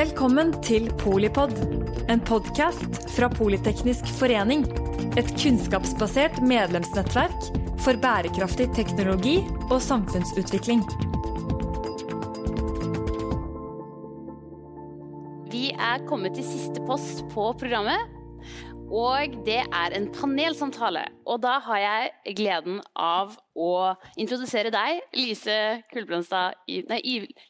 Velkommen til Polipod, en podkast fra Politeknisk forening. Et kunnskapsbasert medlemsnettverk for bærekraftig teknologi og samfunnsutvikling. Vi er kommet til siste post på programmet. Og det er en panelsamtale. Og da har jeg gleden av å introdusere deg, Lise,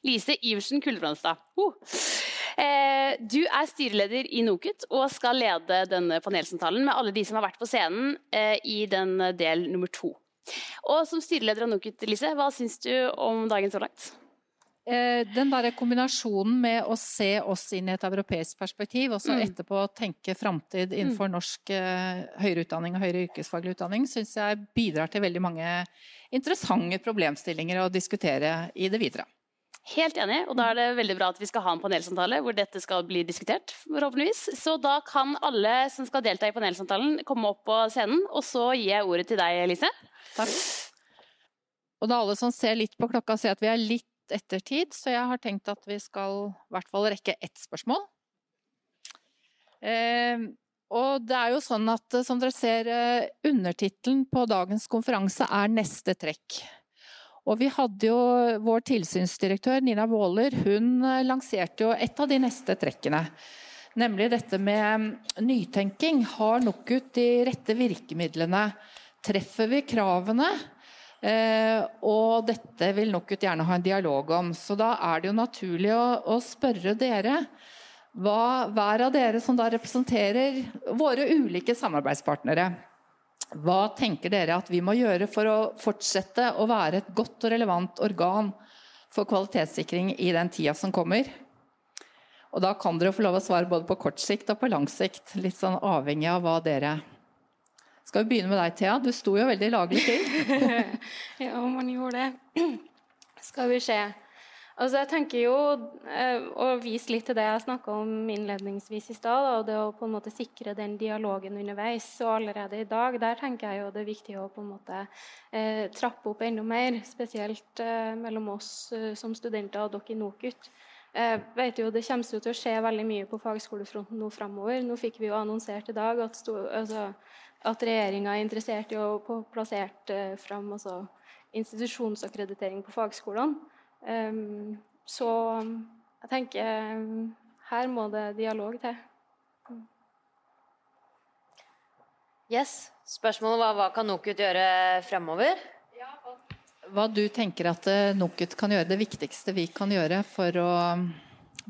Lise Iversen Kulbrandstad. Uh. Eh, du er styreleder i NOKUT og skal lede denne panelsamtalen med alle de som har vært på scenen eh, i den del nummer to. Og som styreleder av NOKUT, Lise, hva syns du om dagen så langt? Eh, den der kombinasjonen med å se oss inn i et europeisk perspektiv, og så mm. etterpå tenke framtid innenfor mm. norsk uh, høyere utdanning og høyere yrkesfaglig utdanning, syns jeg bidrar til veldig mange interessante problemstillinger å diskutere i det videre. Helt enig, og da er det veldig bra at vi skal ha en panelsamtale hvor dette skal bli diskutert, forhåpentligvis. Så da kan alle som skal delta i panelsamtalen komme opp på scenen, og så gir jeg ordet til deg, Elise. Takk. Og da alle som ser litt på klokka, ser at vi er litt ettertid, så jeg har tenkt at vi skal i hvert fall rekke ett spørsmål. Eh, og det er jo sånn at eh, som dere ser, eh, undertittelen på dagens konferanse er 'Neste trekk'. Og vi hadde jo vår tilsynsdirektør Nina Waaler, hun eh, lanserte jo et av de neste trekkene. Nemlig dette med mm, nytenking. Har NOKUT de rette virkemidlene? Treffer vi kravene? Eh, og dette vil NOKUT gjerne ha en dialog om. Så da er det jo naturlig å, å spørre dere. Hva, hver av dere som da representerer våre ulike samarbeidspartnere. Hva tenker dere at vi må gjøre for å fortsette å være et godt og relevant organ for kvalitetssikring i den tida som kommer? Og da kan dere få lov å svare både på kort sikt og på lang sikt. Litt sånn avhengig av hva dere skal vi begynne med deg, Thea? Du sto jo veldig laglig til. ja, man gjorde det. Skal vi se. Altså, jeg tenker jo eh, å vise litt til det jeg snakka om innledningsvis i stad, og det å på en måte sikre den dialogen underveis. Og allerede i dag der tenker jeg jo det er viktig å på en måte eh, trappe opp enda mer, spesielt eh, mellom oss eh, som studenter og dere i NOKUT. Jeg vet jo Det kommer til å skje veldig mye på fagskolefronten nå framover. Nå fikk vi jo annonsert i dag at, sto, altså, at regjeringa er interessert i å få plassert eh, fram altså, institusjonsakkreditering på fagskolene. Um, så jeg tenker her må det dialog til. Yes. Spørsmålet var hva kan NOKUT gjøre fremover? Hva du tenker at eh, NOKUT kan gjøre, det viktigste vi kan gjøre for å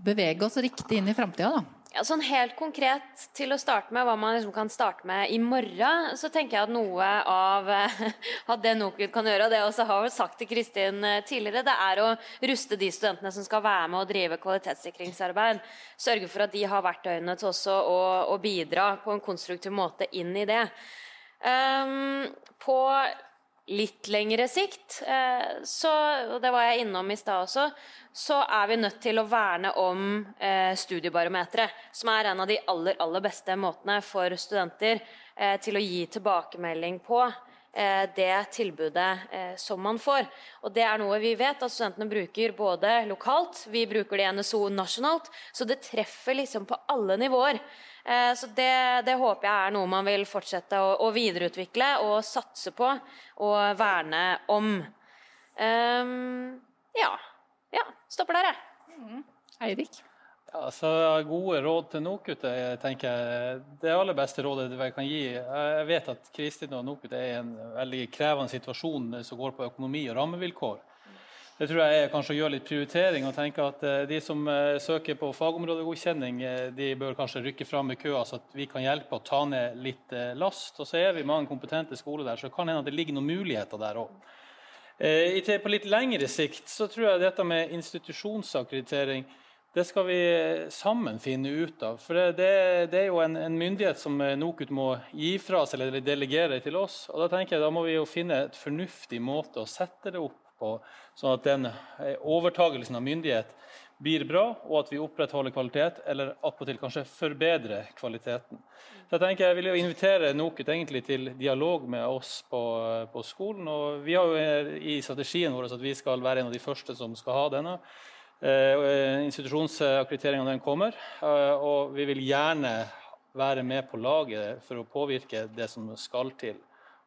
bevege oss riktig inn i framtida, da? Ja, sånn Helt konkret til å starte med, hva man liksom kan starte med i morgen, så tenker jeg at noe av, at det NOKUT kan gjøre, og det jeg også har sagt til Kristin eh, tidligere, det er å ruste de studentene som skal være med og drive kvalitetssikringsarbeid. Sørge for at de har verktøyene til også å, å bidra på en konstruktiv måte inn i det. Um, på litt lengre sikt, eh, så, og det var jeg innom i stad også, så er vi nødt til å verne om eh, studiebarometeret, som er en av de aller, aller beste måtene for studenter eh, til å gi tilbakemelding på det tilbudet eh, som man får. Og det er noe vi vet at studentene bruker både lokalt, vi bruker det i NSO nasjonalt, så det treffer liksom på alle nivåer. Eh, så det, det, håper jeg er noe man vil fortsette å, å videreutvikle og satse på og verne om. Um, ja. ja. Stopper der, jeg. Mm. Eirik? Ja, så Gode råd til NOKUT tenker jeg, det aller beste rådet jeg kan gi. Jeg vet at Kristin og NOKUT er i en veldig krevende situasjon som går på økonomi og rammevilkår. Det tror jeg er kanskje å gjøre litt prioritering og tenke at eh, de som eh, søker på fagområdegodkjenning, eh, de bør kanskje rykke fram i køa, så at vi kan hjelpe å ta ned litt last. Og så er vi mange kompetente skoler der, så det kan hende at det ligger noen muligheter der òg. På litt lengre sikt så tror jeg dette med institusjonsakkreditering det skal vi sammen finne ut av. For det, det, er jo en, en, myndighet som NOKUT må gi fra seg eller delegere til oss. og Da tenker jeg da må vi jo finne et fornuftig måte å sette det opp på, sånn at den eh, overtagelsen av myndighet blir bra, og at vi opprettholder kvalitet, eller attpåtil kanskje forbedrer kvaliteten. Så jeg tenker jeg vil jo invitere NOKUT egentlig til dialog med oss på, på, skolen. og Vi har jo i strategien vår at vi skal være en av de første som skal ha denne. Institusjonsakkrediteringa kommer, og vi vil gjerne være med på laget for å påvirke det som skal til.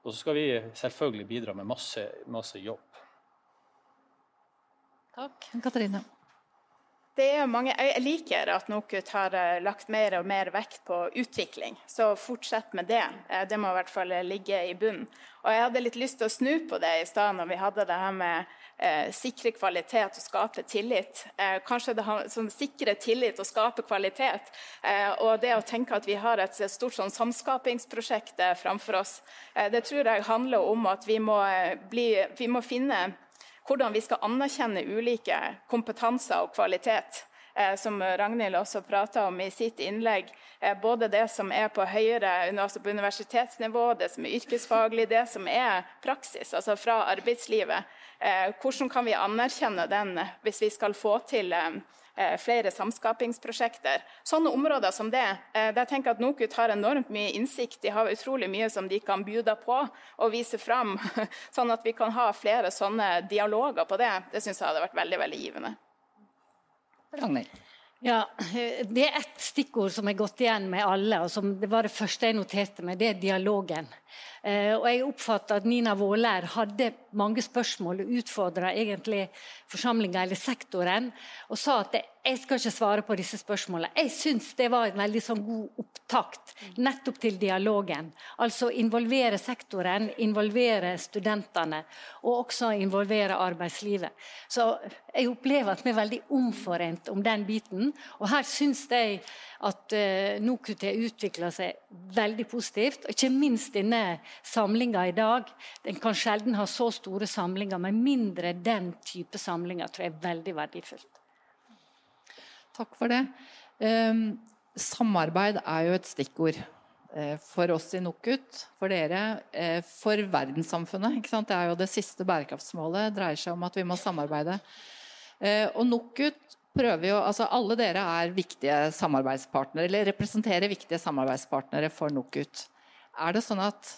Og så skal vi selvfølgelig bidra med masse, masse jobb. Takk. Katarina. Det er mange, jeg liker at NOKUT har eh, lagt mer og mer vekt på utvikling. Så fortsett med det. Eh, det må i hvert fall ligge i bunnen. Og jeg hadde litt lyst til å snu på det i stad når vi hadde det her med eh, sikre kvalitet og skape tillit. Eh, kanskje det har sånn, sikre tillit og skape kvalitet. Eh, og det å tenke at vi har et stort sånn, samskapingsprosjekt eh, framfor oss, det tror jeg handler om at vi må, bli, vi må finne hvordan vi skal anerkjenne ulike kompetanser og kvalitet. Eh, som Ragnhild også prata om i sitt innlegg. Eh, både det som er på høyere, altså på universitetsnivå, det som er yrkesfaglig, det som er praksis, altså fra arbeidslivet. Eh, hvordan kan vi anerkjenne den hvis vi skal få til Eh, flere samskapingsprosjekter. Sånne områder som det. Eh, der tenker jeg at NOKUT har enormt mye innsikt. De har utrolig mye som de kan bjuda på og vise fram. Sånn at vi kan ha flere sånne dialoger på det. Det syns jeg hadde vært veldig, veldig givende. Ragnhild. Ja, Det er ett stikkord som er gått igjen med alle, og som det var det første jeg noterte meg. Det er dialogen. Eh, og jeg oppfatter at Nina Våler hadde mange spørsmål og utfordra egentlig forsamlinga eller sektoren, og sa at jeg skal ikke svare på disse spørsmålene. Jeg syns det var en veldig sånn god opptakt nettopp til dialogen. Altså involvere sektoren, involvere studentene, og også involvere arbeidslivet. Så jeg opplever at vi er veldig omforent om den biten. Og her syns jeg at uh, NOKUT har utvikla seg veldig positivt. og Ikke minst denne samlinga i dag. Den kan sjelden ha så store samlinger, men mindre den type samlinger tror jeg er veldig verdifullt. Takk for det. Um, samarbeid er jo et stikkord uh, for oss i NOKUT, for dere, uh, for verdenssamfunnet. Det er jo det siste bærekraftsmålet dreier seg om at vi må samarbeide. Uh, og NOKUT prøver jo, altså Alle dere er viktige samarbeidspartnere, eller representerer viktige samarbeidspartnere for NOKUT. Er det sånn at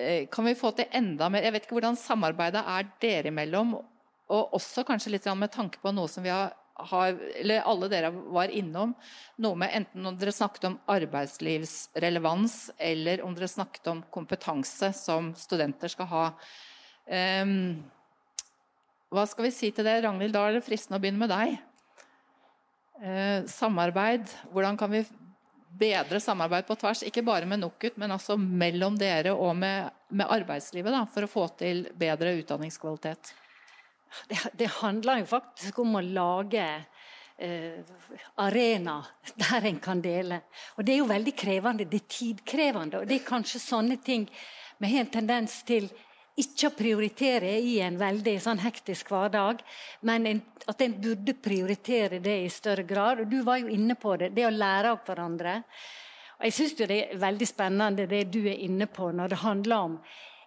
eh, Kan vi få til enda mer Jeg vet ikke hvordan samarbeidet er dere imellom, og også kanskje litt med tanke på noe som vi har, har eller alle dere var innom, noe med enten om dere snakket om arbeidslivsrelevans, eller om dere snakket om kompetanse som studenter skal ha. Um, hva skal vi si til det? Ragnhild, da er det fristende å begynne med deg. Uh, samarbeid. Hvordan kan vi bedre samarbeid på tvers? Ikke bare med NOKUT, men altså mellom dere og med, med arbeidslivet, da, for å få til bedre utdanningskvalitet? Det, det handler jo faktisk om å lage eh, arena der en kan dele. Og det er jo veldig krevende. Det er tidkrevende. Og det er kanskje sånne ting vi har en tendens til ikke å prioritere i en veldig sånn hektisk hverdag, men en, at en burde prioritere det i større grad. Og Du var jo inne på det, det å lære av hverandre. Og Jeg syns det er veldig spennende det du er inne på når det handler om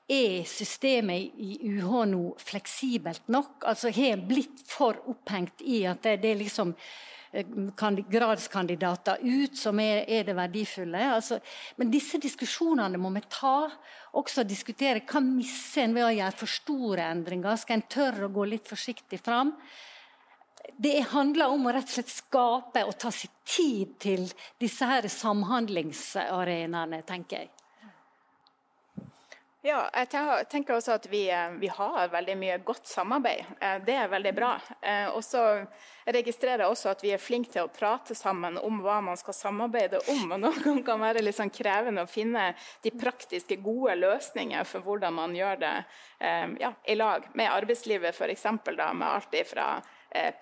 er systemet i UH nå fleksibelt nok? Altså Har en blitt for opphengt i at det, er liksom Eh, gradskandidater ut, som er, er det verdifulle. Altså, men disse diskusjonene må vi ta. Også diskutere hva misser en ved å gjøre for store endringer. Skal en tørre å gå litt forsiktig fram? Det handler om å rett og slett skape og ta seg tid til disse her samhandlingsarenaene, tenker jeg. Ja, jeg tenker også at vi, eh, vi, har veldig mye godt samarbeid. Eh, det er veldig bra. Eh, og så registrerer jeg også at vi er flinke til å prate sammen om hva man skal samarbeide om. og Noen kan være litt sånn krevende å finne de praktiske, gode løsninger for hvordan man gjør det ja, i lag med arbeidslivet, f.eks. Med alt ifra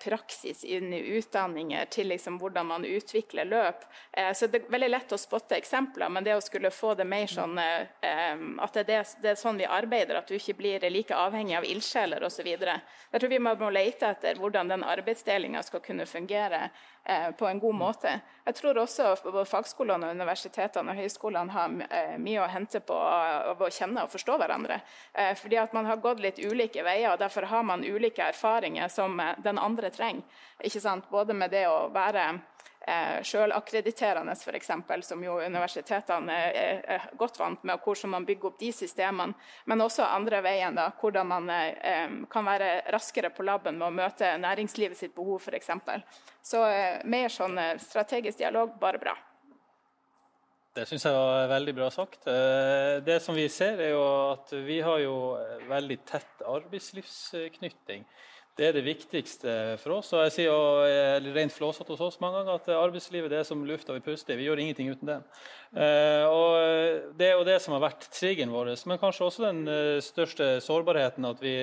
praksis inn i utdanninger til liksom hvordan man utvikler løp. Eh, så Det er veldig lett å spotte eksempler, men det å skulle få det mer sånn eh, at det det er sånn vi arbeider, at du ikke blir like avhengig av ildsjeler osv. Jeg tror vi må lete etter hvordan den arbeidsdelinga skal kunne fungere på en god måte. Jeg tror også både fagskolene, universitetene og høyskolene har mye å hente på å kjenne og forstå hverandre. Fordi at man har gått litt ulike veier, og derfor har man ulike erfaringer som den andre trenger. Ikke sant? Både med det å være eh, sjølakkrediterende, f.eks., som jo universitetene er, er, godt vant med, og hvordan man bygger opp de systemene. Men også andre veien, da, hvordan man eh, kan være raskere på laben med å møte næringslivet sitt behov, f.eks. Så eh, mer sånn eh, strategisk dialog, bare bra. Det syns jeg var veldig bra sagt. Eh, det som vi ser, er jo at vi har jo veldig tett arbeidslivsknytting. Det er det viktigste for oss. Og jeg sier jo rent flåsete hos oss mange ganger at arbeidslivet det er som lufta vi puster Vi gjør ingenting uten den. Eh, og det er jo det som har vært triggeren vår, men kanskje også den eh, største sårbarheten, at vi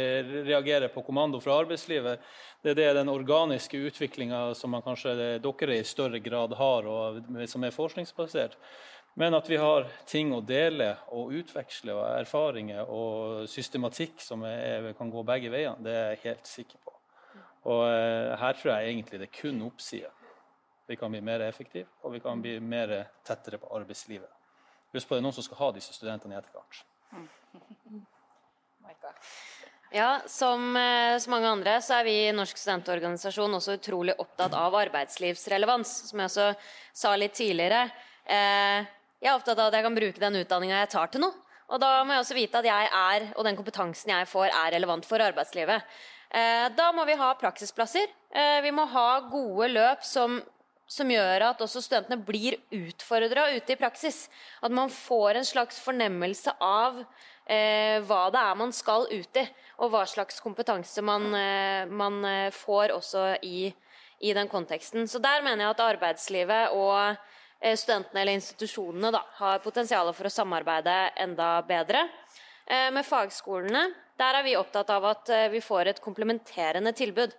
reagerer på kommando fra arbeidslivet. Det er det, den organiske utviklinga som man kanskje dere i større grad har, og som er forskningsbasert. Men at vi har ting å dele og utveksle, og erfaringer og systematikk som er, kan gå begge veiene, det er jeg helt sikker på. Og eh, her tror jeg egentlig det er kun oppside. Vi kan bli mer effektive, og vi kan bli mer tettere på arbeidslivet. Husk på det er noen som skal ha disse studentene i etterkant. Ja, som eh, så mange andre så er vi i Norsk studentorganisasjon også utrolig opptatt av arbeidslivsrelevans, som jeg også sa litt tidligere. Eh, jeg er opptatt av at jeg kan bruke den utdanninga jeg tar til noe. Og da må jeg også vite at jeg er, og den kompetansen jeg får, er relevant for arbeidslivet. Eh, da må vi ha praksisplasser. Eh, vi må ha gode løp som, som gjør at også studentene blir utfordra ute i praksis. At man får en slags fornemmelse av eh, hva det er man skal ut i, og hva slags kompetanse man, man får også i, i den konteksten. Så der mener jeg at arbeidslivet og studentene eller institusjonene da, har potensial for å samarbeide enda bedre. Eh, med fagskolene der er vi opptatt av at eh, vi får et komplementerende tilbud.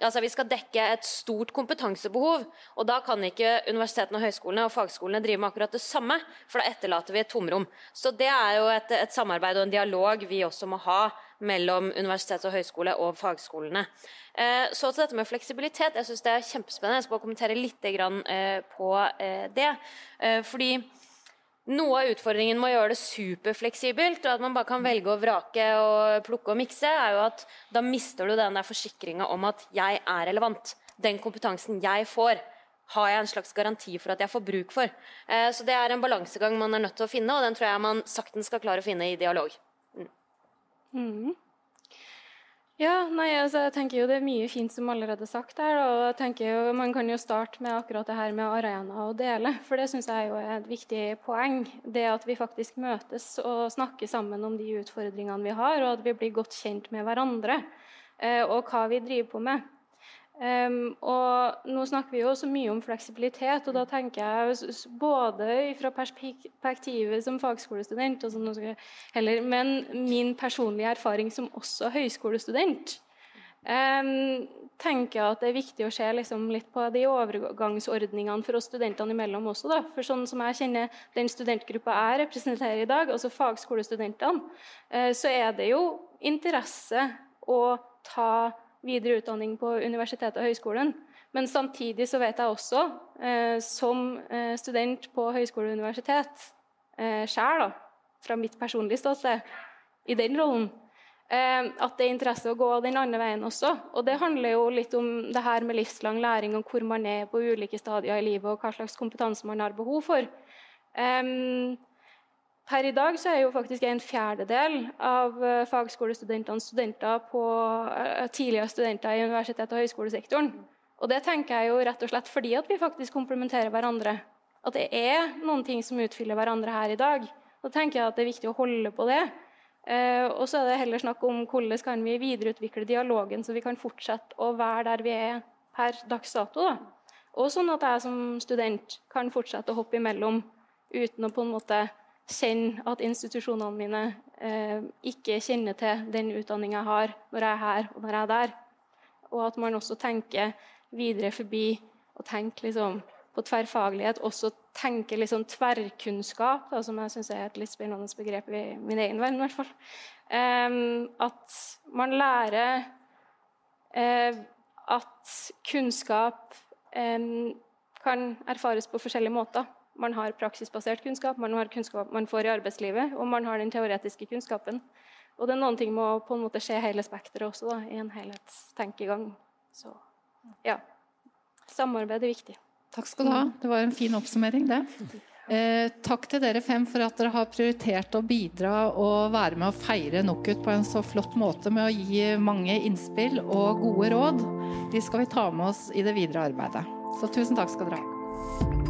Altså Vi skal dekke et stort kompetansebehov. og Da kan ikke universitetene, og høyskolene og fagskolene drive med akkurat det samme, for da etterlater vi et tomrom. Så Det er jo et, et samarbeid og en dialog vi også må ha mellom universitet og høyskole og fagskolene. Eh, så til dette med fleksibilitet. Jeg syns det er kjempespennende. Jeg skal bare kommentere litt eh, på eh, det. Fordi noe av utfordringen med å gjøre det superfleksibelt, og at man bare kan velge å vrake og plukke og mikse, er jo at da mister du den der forsikringa om at jeg er relevant. Den kompetansen jeg får, har jeg en slags garanti for at jeg får bruk for. Så det er en balansegang man er nødt til å finne, og den tror jeg man saktens skal klare å finne i dialog. Mm. Ja, nei, altså, jeg tenker jo Det er mye fint som allerede er sagt her. og jeg tenker jo, Man kan jo starte med akkurat det her med arena og dele. For det syns jeg er et viktig poeng. Det at vi faktisk møtes og snakker sammen om de utfordringene vi har, og at vi blir godt kjent med hverandre. Eh, og hva vi driver på med. Um, og nå snakker vi jo så mye om fleksibilitet, og da tenker jeg både fra perspektivet som fagskolestudent, som heller, men min personlige erfaring som også høyskolestudent. Um, tenker jeg at det er viktig å se liksom litt på de overgangsordningene for oss studentene imellom også. Da. For sånn som jeg kjenner den studentgruppa jeg representerer i dag, altså fagskolestudentene, uh, så er det jo interesse å ta videre utdanning på universitetet og høyskolen. Men samtidig så vet jeg også, eh, som eh, student på høyskole og universitet eh, sjøl, fra mitt personlige ståsted, i den rollen, eh, at det er interesse å gå den andre veien også. Og det handler jo litt om det her med livslang læring, og hvor man er på ulike stadier i livet, og hva slags kompetanse man har behov for. Um, Per i dag så er jo faktisk en fjerdedel av eh, fagskolestudentene studenter på, uh, tidligere studenter i universitet- og høyskolesektoren. Og det tenker jeg jo rett og slett fordi at vi faktisk komplementerer hverandre. At det er noen ting som utfyller hverandre her i dag. Da tenker jeg at det er viktig å holde på det. Uh, og så er det heller snakk om hvordan kan vi videreutvikle dialogen, så vi kan fortsette å være der vi er per dags dato. Da. Og sånn at jeg som student kan fortsette å hoppe imellom uten å på en måte kjenne at institusjonene mine eh, ikke kjenner til den utdanninga jeg har når jeg er her og når jeg er der. Og at man også tenker videre forbi og tenker liksom på tverrfaglighet. Også tenker liksom tverrkunnskap, da, som jeg syns er et litt spennende begrep i min egen verden. i hvert fall. Eh, at man lærer eh, at kunnskap kan erfares på forskjellige måter. Man har praksisbasert kunnskap, man har kunnskap man får i arbeidslivet, og man har den teoretiske kunnskapen. Og det er noen ting med å på en måte se hele spekteret også, da, i en helhetstenkegang. Så ja. Samarbeid er viktig. Takk skal du ha. Det var en fin oppsummering, det. Eh, takk til dere fem for at dere har prioritert å bidra og være med å feire NOKUT på en så flott måte med å gi mange innspill og gode råd. De skal vi ta med oss i det videre arbeidet. Så tusen takk skal dere ha.